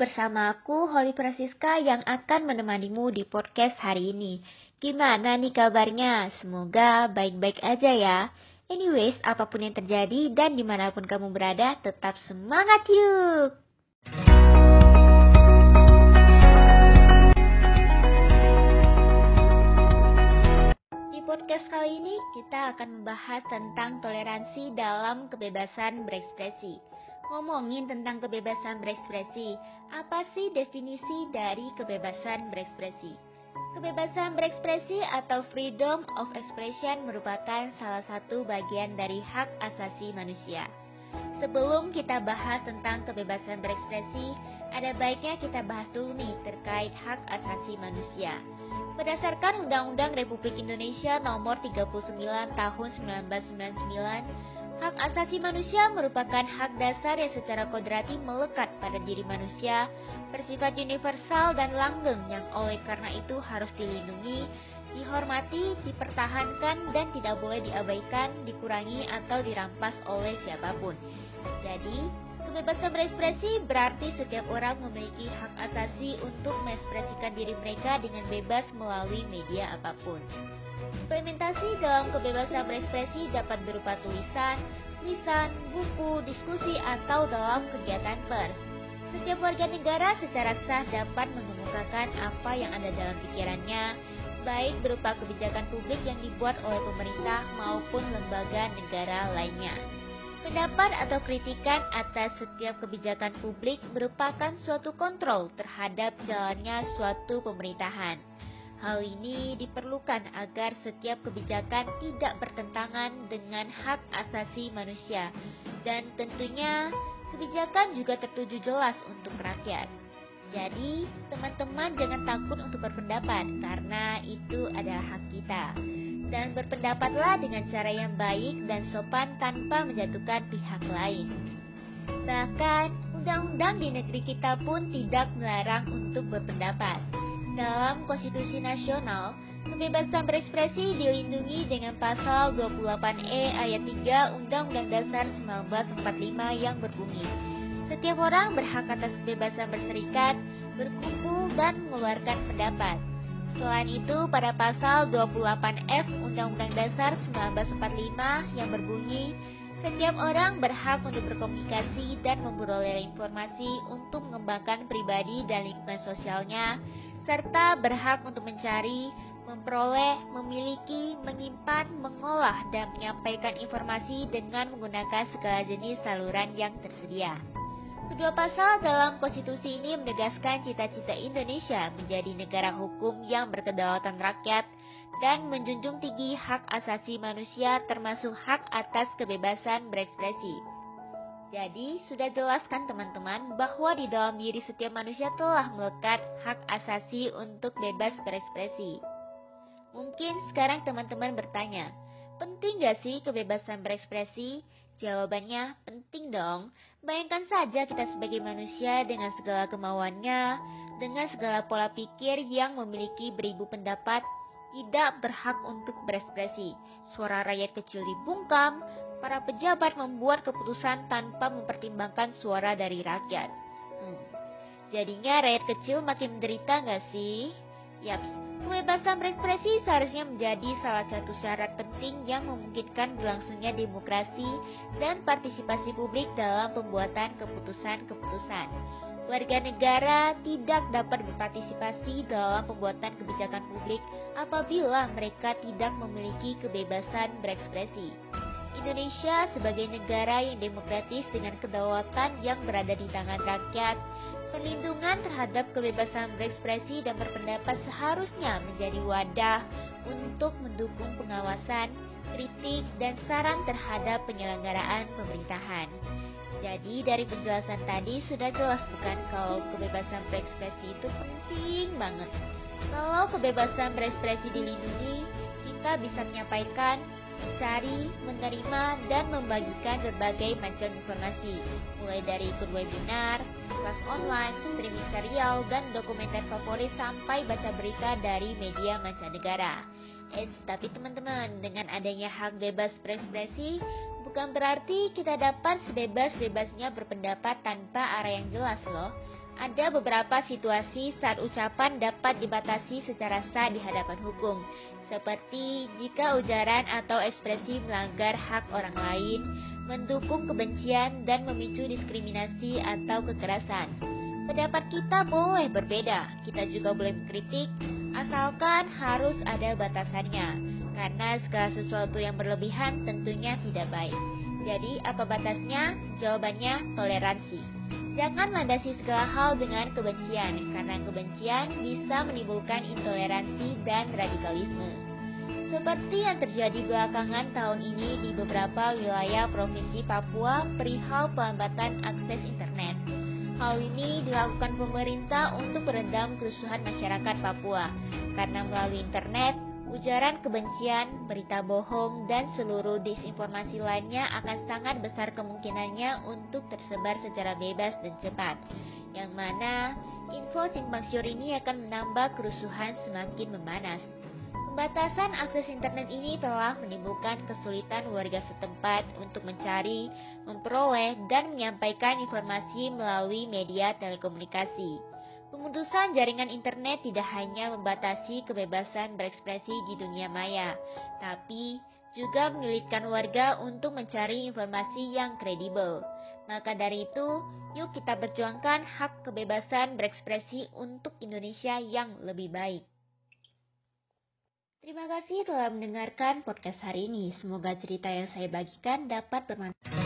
bersama aku Holly Francisca yang akan menemanimu di podcast hari ini. Gimana nih kabarnya? Semoga baik-baik aja ya. Anyways, apa pun yang terjadi dan di mana pun kamu berada, tetap semangat yuk! Di podcast kali ini, kita akan membahas tentang toleransi dalam kebebasan berekspresi. Ngomongin tentang kebebasan berekspresi, apa sih definisi dari kebebasan berekspresi? Kebebasan berekspresi atau freedom of expression merupakan salah satu bagian dari hak asasi manusia. Sebelum kita bahas tentang kebebasan berekspresi, ada baiknya kita bahas dulu nih terkait hak asasi manusia. Berdasarkan Undang-Undang Republik Indonesia Nomor 39 Tahun 1999, Hak asasi manusia merupakan hak dasar yang secara kodrati melekat pada diri manusia, bersifat universal dan langgeng yang oleh karena itu harus dilindungi, dihormati, dipertahankan, dan tidak boleh diabaikan, dikurangi, atau dirampas oleh siapa pun. Jadi, kebebasan berekspresi berarti setiap orang memiliki hak asasi untuk mengekspresikan diri mereka dengan bebas melalui media apa pun. Implementasi dalam kebebasan berekspresi dapat berupa tulisan, lisan, buku, diskusi, atau dalam kegiatan pers. Setiap warga negara secara sah dapat mengemukakan apa yang ada dalam pikirannya, baik berupa kebijakan publik yang dibuat oleh pemerintah maupun lembaga negara lainnya. Pendapat atau kritikan atas setiap kebijakan publik merupakan suatu kontrol terhadap jalannya suatu pemerintahan. Hal ini diperlukan agar setiap kebijakan tidak bertentangan dengan hak asasi manusia, dan tentunya kebijakan juga tertuju jelas untuk rakyat. Jadi, teman-teman jangan takut untuk berpendapat, karena itu adalah hak kita. Dan berpendapatlah dengan cara yang baik dan sopan tanpa menjatuhkan pihak lain. Bahkan, undang-undang di negeri kita pun tidak melarang untuk berpendapat. Dalam Konstitusi Nasional, kebebasan berekspresi dilindungi dengan pasal 28E ayat 3 Undang-Undang Dasar 1945 yang berbunyi, setiap orang berhak atas kebebasan berserikat, berkumpul, dan mengeluarkan pendapat. Selain itu, pada pasal 28F Undang-Undang Dasar 1945 yang berbunyi, setiap orang berhak untuk berkomunikasi dan memperoleh informasi untuk mengembangkan pribadi dan lingkungan sosialnya serta berhak untuk mencari, memperoleh, memiliki, menyimpan, mengolah, dan menyampaikan informasi dengan menggunakan segala jenis saluran yang tersedia. Kedua pasal dalam konstitusi ini menegaskan cita-cita Indonesia menjadi negara hukum yang berkedaulatan rakyat dan menjunjung tinggi hak asasi manusia termasuk hak atas kebebasan berekspresi. Jadi, sudah jelaskan teman-teman bahwa di dalam diri setiap manusia telah melekat hak asasi untuk bebas berekspresi. Mungkin sekarang teman-teman bertanya, penting gak sih kebebasan berekspresi? Jawabannya, penting dong. Bayangkan saja kita sebagai manusia dengan segala kemauannya, dengan segala pola pikir yang memiliki beribu pendapat, tidak berhak untuk berekspresi. Suara rakyat kecil dibungkam, para pejabat membuat keputusan tanpa mempertimbangkan suara dari rakyat. Hmm. Jadinya rakyat kecil makin menderita nggak sih? Yaps, kebebasan berekspresi seharusnya menjadi salah satu syarat penting yang memungkinkan berlangsungnya demokrasi dan partisipasi publik dalam pembuatan keputusan-keputusan. Warga negara tidak dapat berpartisipasi dalam pembuatan kebijakan publik apabila mereka tidak memiliki kebebasan berekspresi. Indonesia sebagai negara yang demokratis dengan kedaulatan yang berada di tangan rakyat, perlindungan terhadap kebebasan berekspresi dan berpendapat seharusnya menjadi wadah untuk mendukung pengawasan, kritik, dan saran terhadap penyelenggaraan pemerintahan. Jadi dari penjelasan tadi sudah jelas bukan kalau kebebasan berekspresi itu penting banget. Kalau kebebasan berekspresi dilindungi, kita bisa menyampaikan mencari, menerima, dan membagikan berbagai macam informasi, mulai dari ikut webinar, kelas online, streaming serial, dan dokumenter favorit sampai baca berita dari media mancanegara. Eits, tapi teman-teman, dengan adanya hak bebas berekspresi, bukan berarti kita dapat sebebas-bebasnya berpendapat tanpa arah yang jelas loh. Ada beberapa situasi saat ucapan dapat dibatasi secara sah di hadapan hukum, seperti jika ujaran atau ekspresi melanggar hak orang lain, mendukung kebencian, dan memicu diskriminasi atau kekerasan. Pendapat kita boleh berbeda, kita juga boleh mengkritik, asalkan harus ada batasannya, karena segala sesuatu yang berlebihan tentunya tidak baik. Jadi, apa batasnya? Jawabannya toleransi. Jangan landasi segala hal dengan kebencian, karena kebencian bisa menimbulkan intoleransi dan radikalisme. Seperti yang terjadi belakangan tahun ini di beberapa wilayah Provinsi Papua perihal pelambatan akses internet. Hal ini dilakukan pemerintah untuk meredam kerusuhan masyarakat Papua, karena melalui internet ujaran kebencian, berita bohong, dan seluruh disinformasi lainnya akan sangat besar kemungkinannya untuk tersebar secara bebas dan cepat. Yang mana info simpang siur ini akan menambah kerusuhan semakin memanas. Pembatasan akses internet ini telah menimbulkan kesulitan warga setempat untuk mencari, memperoleh, dan menyampaikan informasi melalui media telekomunikasi. Pemutusan jaringan internet tidak hanya membatasi kebebasan berekspresi di dunia maya, tapi juga menyulitkan warga untuk mencari informasi yang kredibel. Maka dari itu, yuk kita perjuangkan hak kebebasan berekspresi untuk Indonesia yang lebih baik. Terima kasih telah mendengarkan podcast hari ini. Semoga cerita yang saya bagikan dapat bermanfaat.